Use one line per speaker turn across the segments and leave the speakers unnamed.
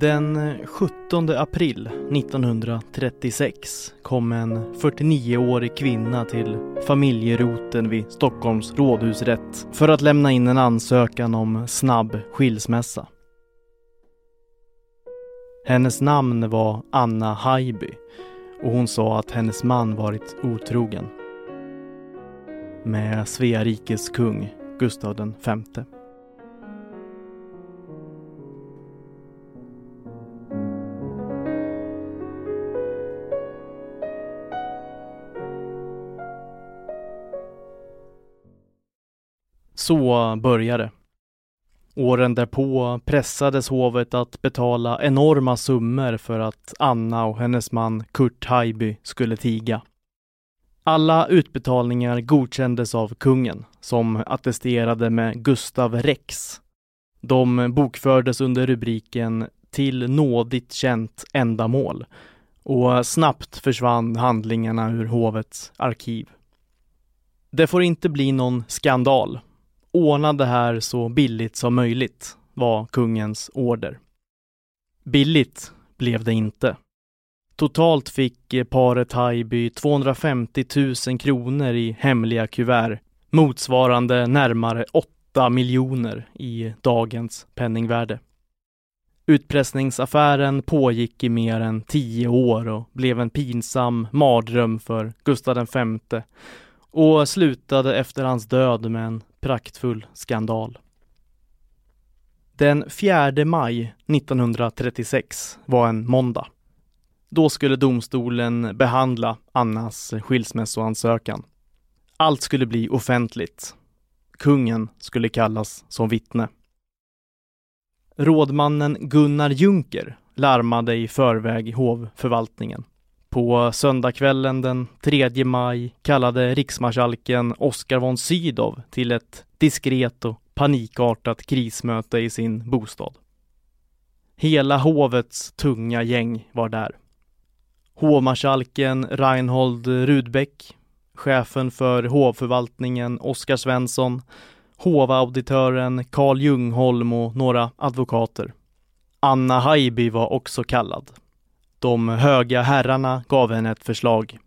Den 17 april 1936 kom en 49-årig kvinna till familjeroten vid Stockholms rådhusrätt för att lämna in en ansökan om snabb skilsmässa. Hennes namn var Anna Haiby och hon sa att hennes man varit otrogen med Svea rikes kung Gustav V. Så började Åren därpå pressades hovet att betala enorma summor för att Anna och hennes man Kurt Haijby skulle tiga. Alla utbetalningar godkändes av kungen, som attesterade med Gustav Rex. De bokfördes under rubriken ”Till nådigt känt ändamål” och snabbt försvann handlingarna ur hovets arkiv. Det får inte bli någon skandal Ordna det här så billigt som möjligt, var kungens order. Billigt blev det inte. Totalt fick eh, paret Haijby 250 000 kronor i hemliga kuvert, motsvarande närmare 8 miljoner i dagens penningvärde. Utpressningsaffären pågick i mer än tio år och blev en pinsam mardröm för Gustav V och slutade efter hans död med en praktfull skandal. Den 4 maj 1936 var en måndag. Då skulle domstolen behandla Annas skilsmässoansökan. Allt skulle bli offentligt. Kungen skulle kallas som vittne. Rådmannen Gunnar Junker larmade i förväg hovförvaltningen. På söndagskvällen den 3 maj kallade riksmarskalken Oskar von Sydow till ett diskret och panikartat krismöte i sin bostad. Hela hovets tunga gäng var där. Hovmarskalken Reinhold Rudbeck, chefen för hovförvaltningen Oskar Svensson, hovauditören Carl Ljungholm och några advokater. Anna Haijby var också kallad. De höga herrarna gav henne ett förslag.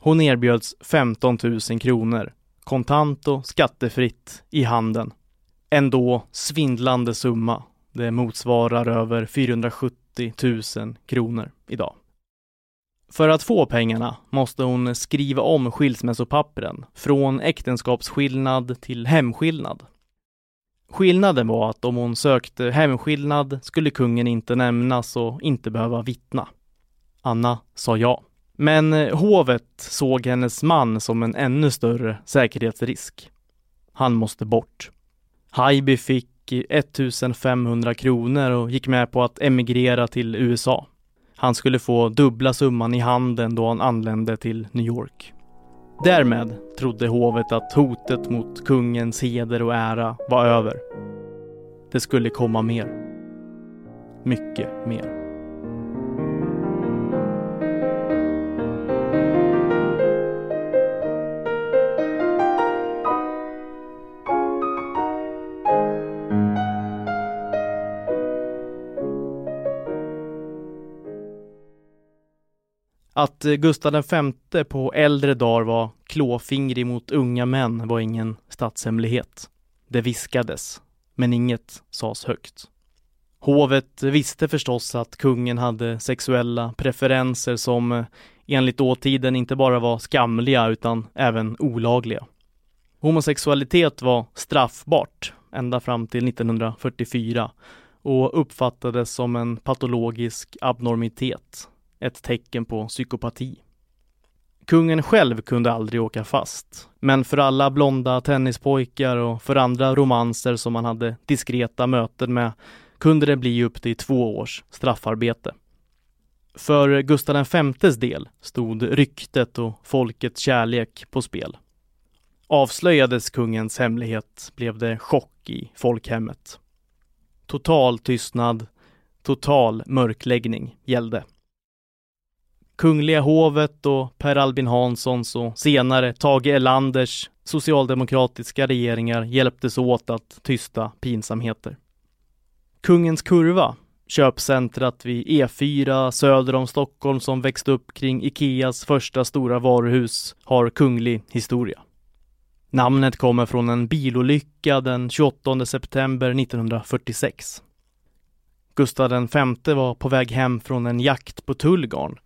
Hon erbjöds 15 000 kronor, kontant och skattefritt i handen. En då svindlande summa. Det motsvarar över 470 000 kronor idag. För att få pengarna måste hon skriva om skilsmässopappren från äktenskapsskillnad till hemskillnad. Skillnaden var att om hon sökte hemskillnad skulle kungen inte nämnas och inte behöva vittna. Anna sa ja. Men eh, hovet såg hennes man som en ännu större säkerhetsrisk. Han måste bort. Haijby fick eh, 1500 kronor och gick med på att emigrera till USA. Han skulle få dubbla summan i handen då han anlände till New York. Därmed trodde hovet att hotet mot kungens heder och ära var över. Det skulle komma mer. Mycket mer. Att eh, Gustav V på äldre dagar var klåfingrig mot unga män var ingen statshemlighet. Det viskades, men inget sades högt. Hovet visste förstås att kungen hade sexuella preferenser som eh, enligt dåtiden inte bara var skamliga utan även olagliga. Homosexualitet var straffbart ända fram till 1944 och uppfattades som en patologisk abnormitet ett tecken på psykopati. Kungen själv kunde aldrig åka fast, men för alla blonda tennispojkar och för andra romanser som han hade diskreta möten med kunde det bli upp till två års straffarbete. För Gustav Vs del stod ryktet och folkets kärlek på spel. Avslöjades kungens hemlighet blev det chock i folkhemmet. total tystnad, total mörkläggning gällde. Kungliga hovet och Per Albin Hanssons och senare Tage Erlanders socialdemokratiska regeringar hjälptes åt att tysta pinsamheter. Kungens kurva, köpcentrat vid E4 söder om Stockholm som växte upp kring Ikeas första stora varuhus, har kunglig historia. Namnet kommer från en bilolycka den 28 september 1946. Gustav V var på väg hem från en jakt på Tullgarn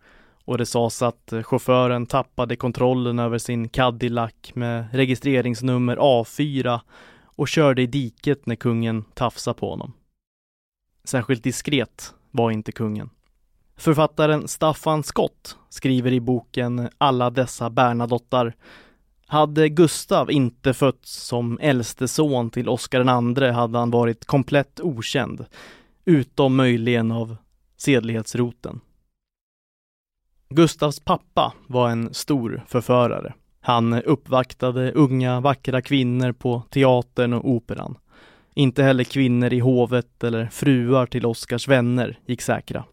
och det sades att chauffören tappade kontrollen över sin Cadillac med registreringsnummer A4 och körde i diket när kungen tafsade på honom. Särskilt diskret var inte kungen. Författaren Staffan Skott skriver i boken Alla dessa Bernadottar hade Gustav inte fötts som äldste son till Oscar II hade han varit komplett okänd, utom möjligen av sedlighetsroten. Gustavs pappa var en stor förförare. Han uppvaktade unga vackra kvinnor på teatern och operan. Inte heller kvinnor i hovet eller fruar till Oscars vänner gick säkra.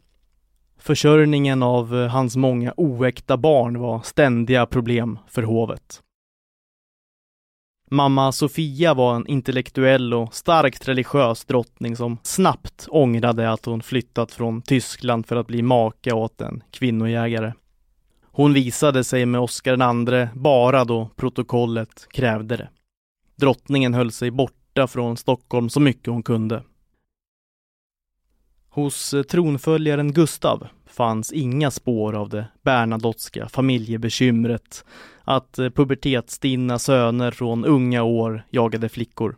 Försörjningen av eh, hans många oäkta barn var ständiga problem för hovet. Mamma Sofia var en intellektuell och starkt religiös drottning som snabbt ångrade att hon flyttat från Tyskland för att bli maka åt en kvinnojägare. Hon visade sig med Oscar II bara då protokollet krävde det. Drottningen höll sig borta från Stockholm så mycket hon kunde. Hos tronföljaren Gustav fanns inga spår av det bernadottska familjebekymret att eh, pubertetsstinna söner från unga år jagade flickor.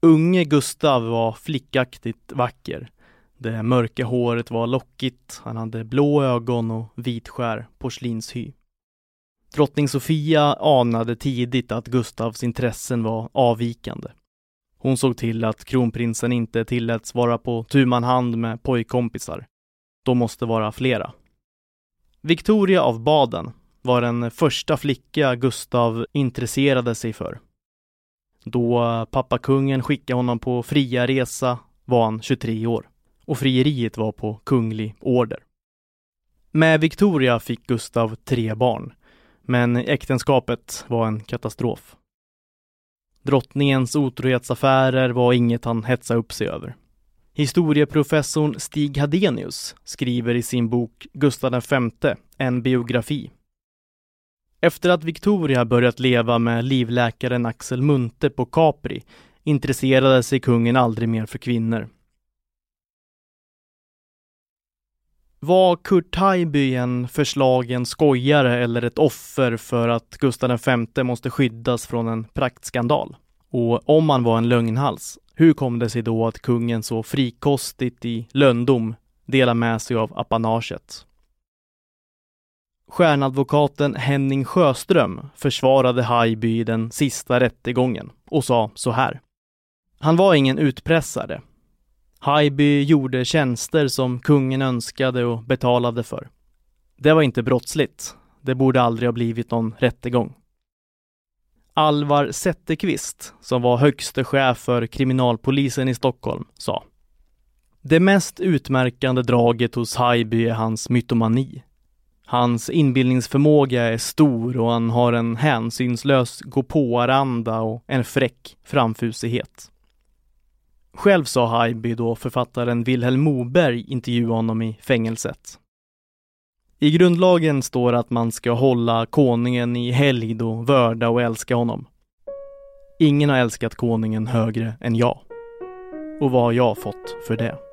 Unge Gustav var flickaktigt vacker. Det mörka håret var lockigt, han hade blå ögon och vitskär porslinshy. Drottning Sofia anade tidigt att Gustavs intressen var avvikande. Hon såg till att kronprinsen inte tilläts vara på tu man hand med pojkkompisar. De måste vara flera. Victoria av Baden var den första flicka Gustav intresserade sig för. Då pappakungen skickade honom på fria resa var han 23 år och frieriet var på kunglig order. Med Victoria fick Gustav tre barn, men äktenskapet var en katastrof. Drottningens otrohetsaffärer var inget han hetsade upp sig över. Historieprofessorn Stig Hadenius skriver i sin bok Gustav V, en biografi. Efter att Victoria börjat leva med livläkaren Axel Munthe på Capri intresserade sig kungen aldrig mer för kvinnor. Var Kurt Haijby en förslagen skojare eller ett offer för att Gustav V måste skyddas från en praktskandal? Och om han var en lögnhals, hur kom det sig då att kungen så frikostigt i löndom delar med sig av apanaget? Stjärnadvokaten Henning Sjöström försvarade Haijby i den sista rättegången och sa så här. Han var ingen utpressare. Haijby gjorde tjänster som kungen önskade och betalade för. Det var inte brottsligt. Det borde aldrig ha blivit någon rättegång. Alvar Zetterqvist, som var högste chef för kriminalpolisen i Stockholm, sa Det mest utmärkande draget hos Haijby är hans mytomani. Hans inbildningsförmåga är stor och han har en hänsynslös gåpåaranda och en fräck framfusighet. Själv sa Haijby då författaren Vilhelm Moberg intervjuade honom i fängelset. I grundlagen står att man ska hålla konungen i helgd och vörda och älska honom. Ingen har älskat konungen högre än jag. Och vad har jag fått för det?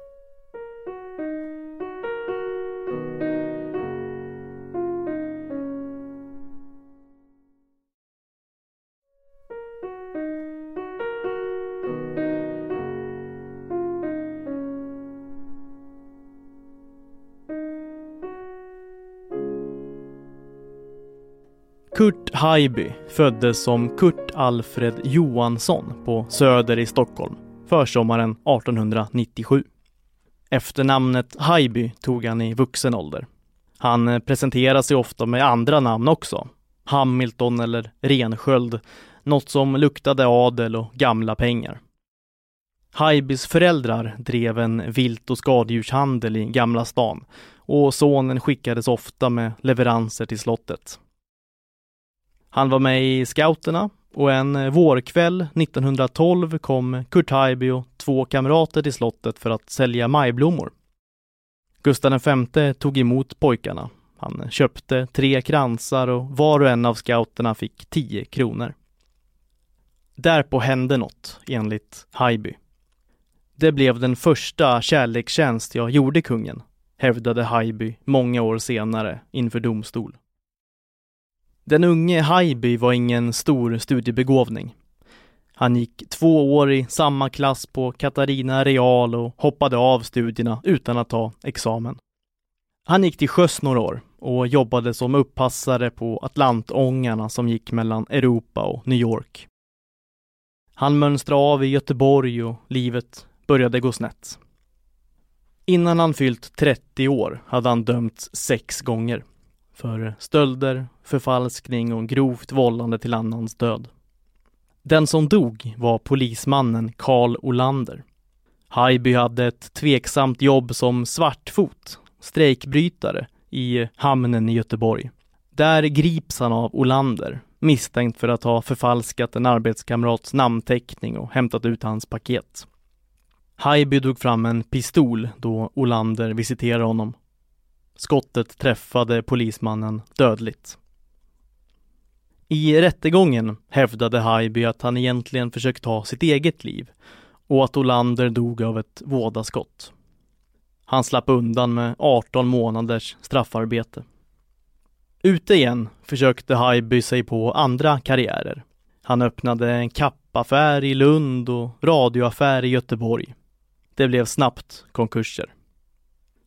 Haijby föddes som Kurt Alfred Johansson på Söder i Stockholm försommaren 1897. Efternamnet Haijby tog han i vuxen ålder. Han eh, presenterar sig ofta med andra namn också. Hamilton eller Rensköld, något som luktade adel och gamla pengar. Haijbys föräldrar drev en vilt och skadedjurshandel i Gamla stan och sonen skickades ofta med leveranser till slottet. Han var med i scouterna och en eh, vårkväll 1912 kom Kurt Haijby och två kamrater till slottet för att sälja majblommor. Gustav V tog emot pojkarna. Han köpte tre kransar och var och en av scouterna fick tio kronor. Därpå hände något, enligt Haijby. Det blev den första kärlekstjänst jag gjorde kungen, hävdade Haijby många år senare inför domstol. Den unge Haijby var ingen stor studiebegåvning. Han gick två år i samma klass på Katarina Real och hoppade av studierna utan att ta examen. Han gick till sjöss några år och jobbade som uppassare på Atlantångarna som gick mellan Europa och New York. Han mönstrade av i Göteborg och livet började gå snett. Innan han fyllt 30 år hade han dömts sex gånger för stölder, förfalskning och grovt vållande till annans död. Den som dog var polismannen Karl Olander. Haijby hade ett tveksamt jobb som svartfot, strejkbrytare, i hamnen i Göteborg. Där grips han av Olander, misstänkt för att ha förfalskat en arbetskamrats namnteckning och hämtat ut hans paket. Haijby drog fram en pistol då Olander visiterade honom. Skottet träffade polismannen dödligt. I rättegången hävdade Haijby att han egentligen försökt ta sitt eget liv och att Olander dog av ett vådaskott. Han slapp undan med 18 månaders straffarbete. Ute igen försökte Haijby sig på andra karriärer. Han öppnade en kappaffär i Lund och radioaffär i Göteborg. Det blev snabbt konkurser.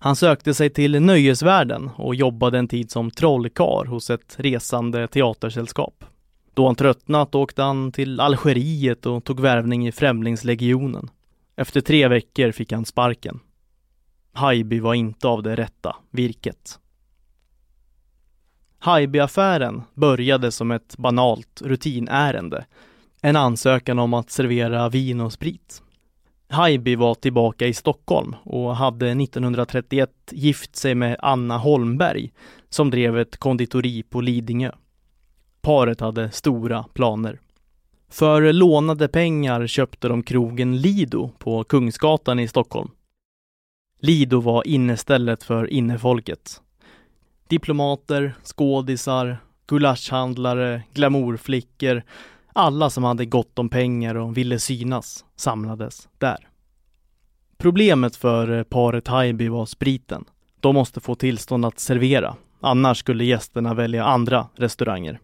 Han sökte sig till nöjesvärlden och jobbade en tid som trollkar hos ett resande teatersällskap. Då han tröttnat åkte han till Algeriet och tog värvning i Främlingslegionen. Efter tre veckor fick han sparken. Haijby var inte av det rätta virket. Haijby-affären började som ett banalt rutinärende. En ansökan om att servera vin och sprit. Haijby var tillbaka i Stockholm och hade 1931 gift sig med Anna Holmberg som drev ett konditori på Lidingö. Paret hade stora planer. För lånade pengar köpte de krogen Lido på Kungsgatan i Stockholm. Lido var innestället för innefolket. Diplomater, skådisar, gulaschhandlare, glamourflickor, alla som hade gott om pengar och ville synas samlades där. Problemet för eh, paret Haijby var spriten. De måste få tillstånd att servera, annars skulle gästerna välja andra restauranger.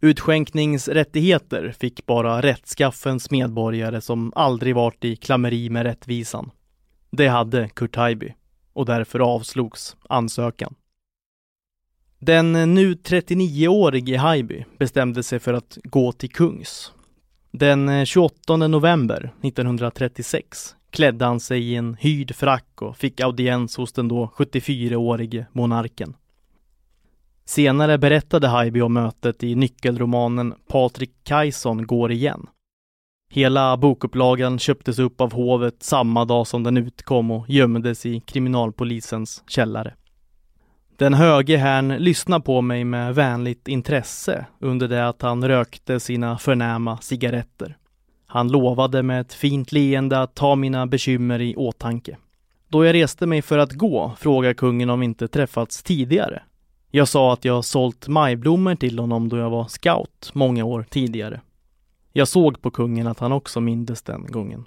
Utskänkningsrättigheter fick bara rättskaffens medborgare som aldrig varit i klammeri med rättvisan. Det hade Kurt Haijby och därför avslogs ansökan. Den nu 39-årige Haijby bestämde sig för att gå till kungs. Den 28 november 1936 klädde han sig i en hyrd frack och fick audiens hos den då 74-årige monarken. Senare berättade Haijby om mötet i nyckelromanen Patrik Kajson går igen. Hela bokupplagan köptes upp av hovet samma dag som den utkom och gömdes i kriminalpolisens källare. Den höge herrn lyssnade på mig med vänligt intresse under det att han rökte sina förnäma cigaretter. Han lovade med ett fint leende att ta mina bekymmer i åtanke. Då jag reste mig för att gå frågade kungen om vi inte träffats tidigare. Jag sa att jag sålt majblommor till honom då jag var scout många år tidigare. Jag såg på kungen att han också mindes den gången.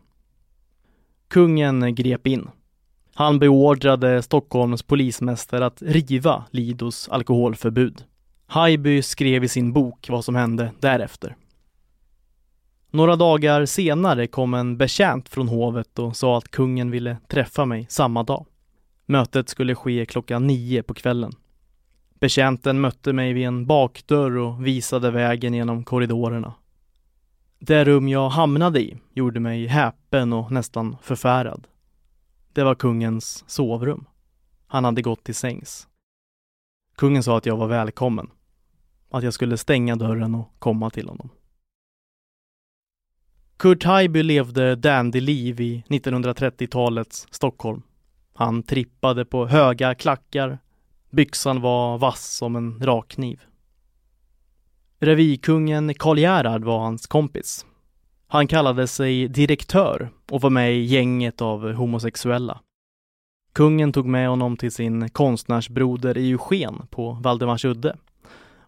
Kungen grep in. Han beordrade Stockholms polismästare att riva Lidos alkoholförbud. Haijby skrev i sin bok vad som hände därefter. Några dagar senare kom en betjänt från hovet och sa att kungen ville träffa mig samma dag. Mötet skulle ske klockan nio på kvällen. Betjänten mötte mig vid en bakdörr och visade vägen genom korridorerna. Det rum jag hamnade i gjorde mig häpen och nästan förfärad. Det var kungens sovrum. Han hade gått till sängs. Kungen sa att jag var välkommen. Att jag skulle stänga dörren och komma till honom. Kurt Haijby levde dandy-liv i 1930-talets Stockholm. Han trippade på höga klackar. Byxan var vass som en rakkniv. Revykungen Karl Gerhard var hans kompis. Han kallade sig direktör och var med i gänget av homosexuella. Kungen tog med honom till sin konstnärsbroder Eugen på Valdemarsudde.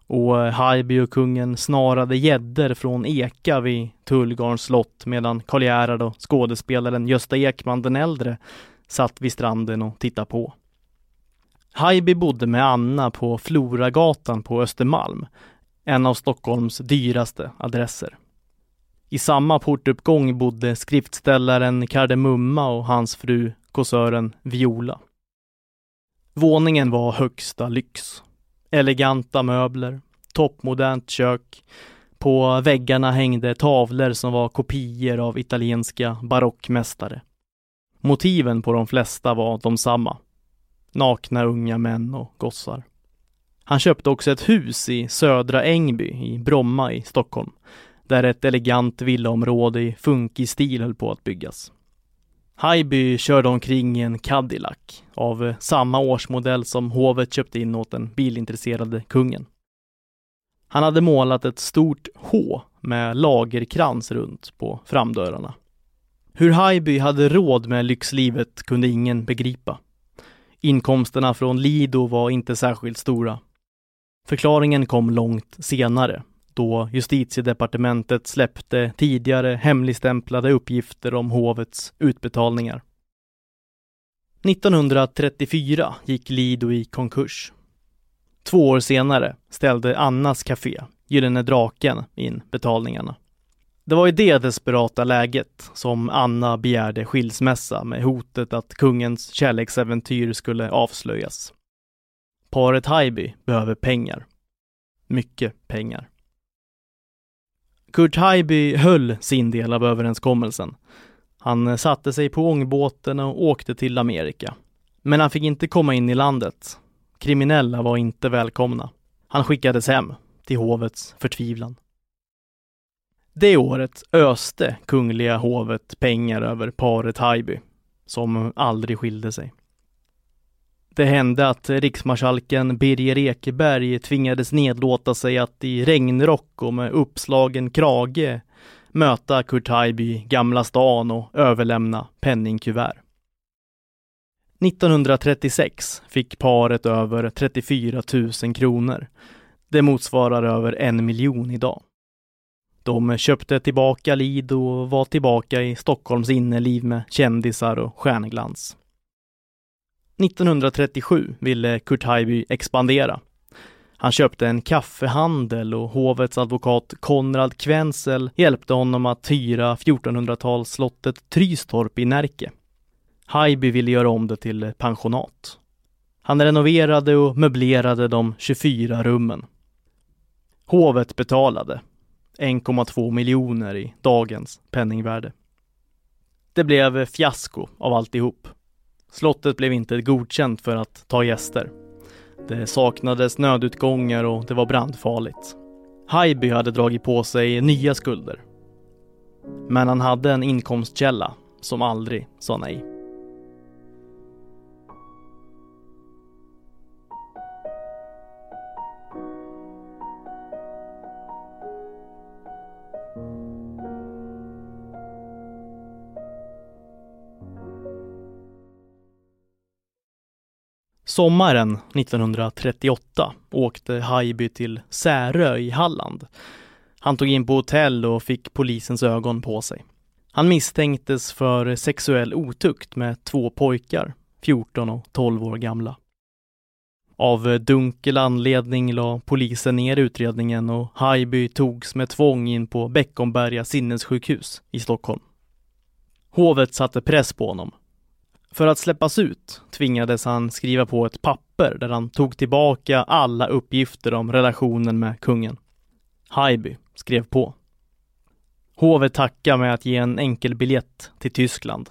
Och eh, Haijby och kungen snarade gäddor från eka vid Tullgarns slott medan Karl Gerhard och skådespelaren Gösta Ekman den äldre satt vid stranden och tittade på. Haijby bodde med Anna på Floragatan på Östermalm, en av Stockholms dyraste adresser. I samma portuppgång bodde skriftställaren Kardemumma och hans fru kåsören Viola. Våningen var högsta lyx. Eleganta möbler, toppmodernt kök. På väggarna hängde tavlor som var kopior av italienska barockmästare. Motiven på de flesta var de samma. Nakna unga män och gossar. Han köpte också ett hus i Södra Ängby i Bromma i Stockholm, där ett elegant villaområde i funkig stil höll på att byggas. Haijby körde omkring i en Cadillac av eh, samma årsmodell som hovet köpte in åt den bilintresserade kungen. Han hade målat ett stort H med lagerkrans runt på framdörrarna. Hur Haijby hade råd med lyxlivet kunde ingen begripa. Inkomsterna från Lido var inte särskilt stora. Förklaringen kom långt senare, då justitiedepartementet släppte tidigare hemligstämplade uppgifter om hovets utbetalningar. 1934 gick Lido i konkurs. Två år senare ställde Annas Café, Gyllene Draken, in betalningarna. Det var i det desperata läget som Anna begärde skilsmässa med hotet att kungens kärleksäventyr skulle avslöjas. Paret Haijby behöver pengar. Mycket pengar. Kurt Haijby höll sin del av överenskommelsen. Han eh, satte sig på ångbåten och åkte till Amerika. Men han fick inte komma in i landet. Kriminella var inte välkomna. Han skickades hem, till hovets förtvivlan. Det året öste kungliga hovet pengar över paret Haijby, som aldrig skilde sig. Det hände att riksmarskalken Birger Ekeberg tvingades nedlåta sig att i regnrock och med uppslagen krage möta Kurtajby, i Gamla stan och överlämna penningkuvert. 1936 fick paret över 34 000 kronor. Det motsvarar över en miljon idag. De köpte tillbaka Lido och var tillbaka i Stockholms innerliv med kändisar och stjärnglans. 1937 ville Kurt Haijby expandera. Han köpte en kaffehandel och hovets advokat Konrad Kvensel hjälpte honom att hyra 1400-talsslottet Trystorp i Närke. Haijby ville göra om det till pensionat. Han renoverade och möblerade de 24 rummen. Hovet betalade 1,2 miljoner i dagens penningvärde. Det blev fiasko av alltihop. Slottet blev inte godkänt för att ta gäster. Det saknades nödutgångar och det var brandfarligt. Haijby hade dragit på sig nya skulder. Men han hade en inkomstkälla som aldrig sa nej. Sommaren 1938 åkte Haijby till Särö i Halland. Han tog in på hotell och fick polisens ögon på sig. Han misstänktes för sexuell otukt med två pojkar, 14 och 12 år gamla. Av dunkel anledning la polisen ner utredningen och Haijby togs med tvång in på Beckomberga sinnessjukhus i Stockholm. Hovet satte press på honom för att släppas ut tvingades han skriva på ett papper där han tog tillbaka alla uppgifter om relationen med kungen. Haijby skrev på. Hovet tackade med att ge en enkel biljett till Tyskland.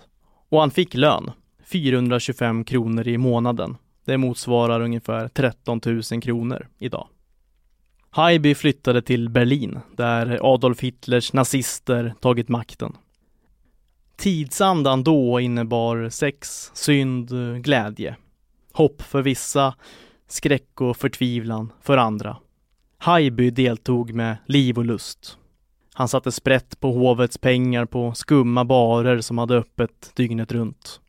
Och han fick lön, 425 kronor i månaden. Det motsvarar ungefär 13 000 kronor idag. Haijby flyttade till Berlin där Adolf Hitlers nazister tagit makten. Tidsandan då innebar sex, synd, glädje. Hopp för vissa, skräck och förtvivlan för andra. Haijby deltog med liv och lust. Han satte sprätt på hovets pengar på skumma barer som hade öppet dygnet runt.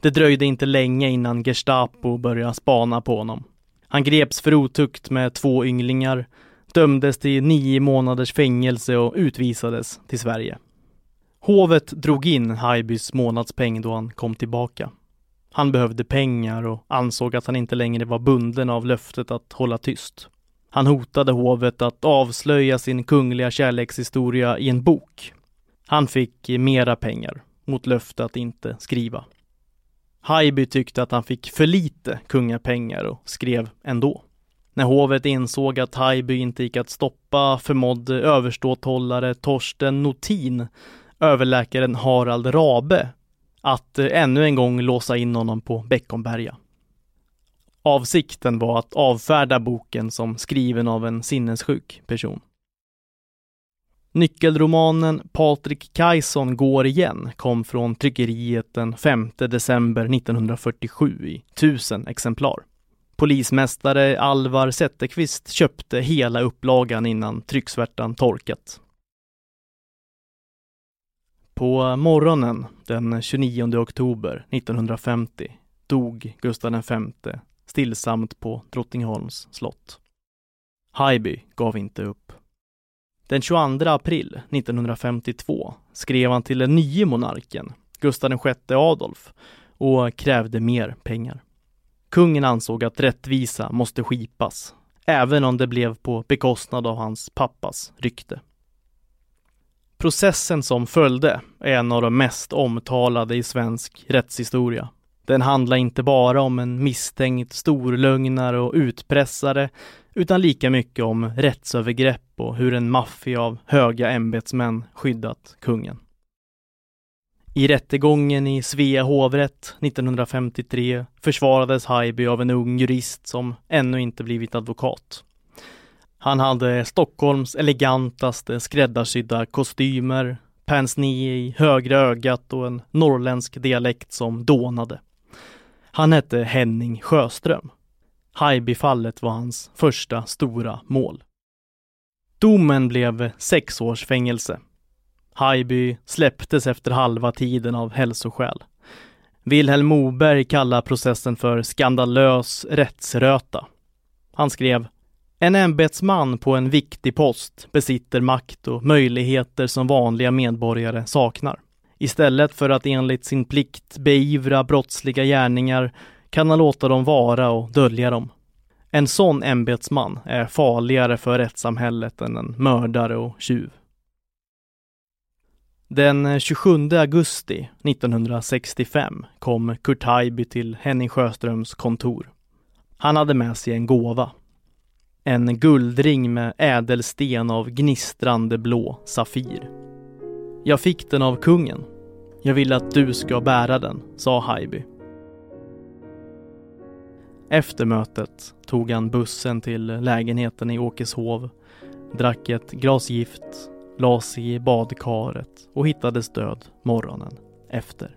Det dröjde inte länge innan Gestapo började spana på honom. Han greps för otukt med två ynglingar, dömdes till nio månaders fängelse och utvisades till Sverige. Hovet drog in Haijbys månadspeng då han kom tillbaka. Han behövde pengar och ansåg att han inte längre var bunden av löftet att hålla tyst. Han hotade hovet att avslöja sin kungliga kärlekshistoria i en bok. Han fick mera pengar mot löfte att inte skriva. Haijby tyckte att han fick för lite kungapengar och skrev ändå. När hovet insåg att Haijby inte gick att stoppa förmådde överståthållare Torsten Notin överläkaren Harald Rabe att eh, ännu en gång låsa in honom på Beckomberga. Avsikten var att avfärda boken som skriven av en sinnessjuk person. Nyckelromanen Patrik Kajson går igen kom från tryckeriet den 5 december 1947 i tusen exemplar. Polismästare Alvar Zetterqvist köpte hela upplagan innan trycksvärtan torkat. På morgonen den 29 oktober 1950 dog Gustav V stillsamt på Drottningholms slott. Haijby gav inte upp. Den 22 april 1952 skrev han till den nye monarken, Gustav VI Adolf, och krävde mer pengar. Kungen ansåg att rättvisa måste skipas, även om det blev på bekostnad av hans pappas rykte. Processen som följde är en av de mest omtalade i svensk rättshistoria. Den handlar inte bara om en misstänkt storlögnare och utpressare utan lika mycket om rättsövergrepp och hur en maffia av höga ämbetsmän skyddat kungen. I rättegången i Svea hovrätt 1953 försvarades Haijby av en ung jurist som ännu inte blivit advokat. Han hade Stockholms elegantaste skräddarsydda kostymer, pince i högra ögat och en norrländsk dialekt som dånade. Han hette Henning Sjöström. Haijbyfallet var hans första stora mål. Domen blev sex års fängelse. Haijby släpptes efter halva tiden av hälsoskäl. Vilhelm Moberg kallar processen för skandalös rättsröta. Han skrev en ämbetsman på en viktig post besitter makt och möjligheter som vanliga medborgare saknar. Istället för att enligt sin plikt beivra brottsliga gärningar kan han låta dem vara och dölja dem. En sån ämbetsman är farligare för rättssamhället än en mördare och tjuv. Den 27 augusti 1965 kom Kurt Haijby till Henning Sjöströms kontor. Han hade med sig en gåva. En guldring med ädelsten av gnistrande blå Safir. Jag fick den av kungen. Jag vill att du ska bära den, sa Haijby. Efter mötet tog han bussen till lägenheten i Åkeshov, drack ett glas gift, la sig i badkaret och hittades död morgonen efter.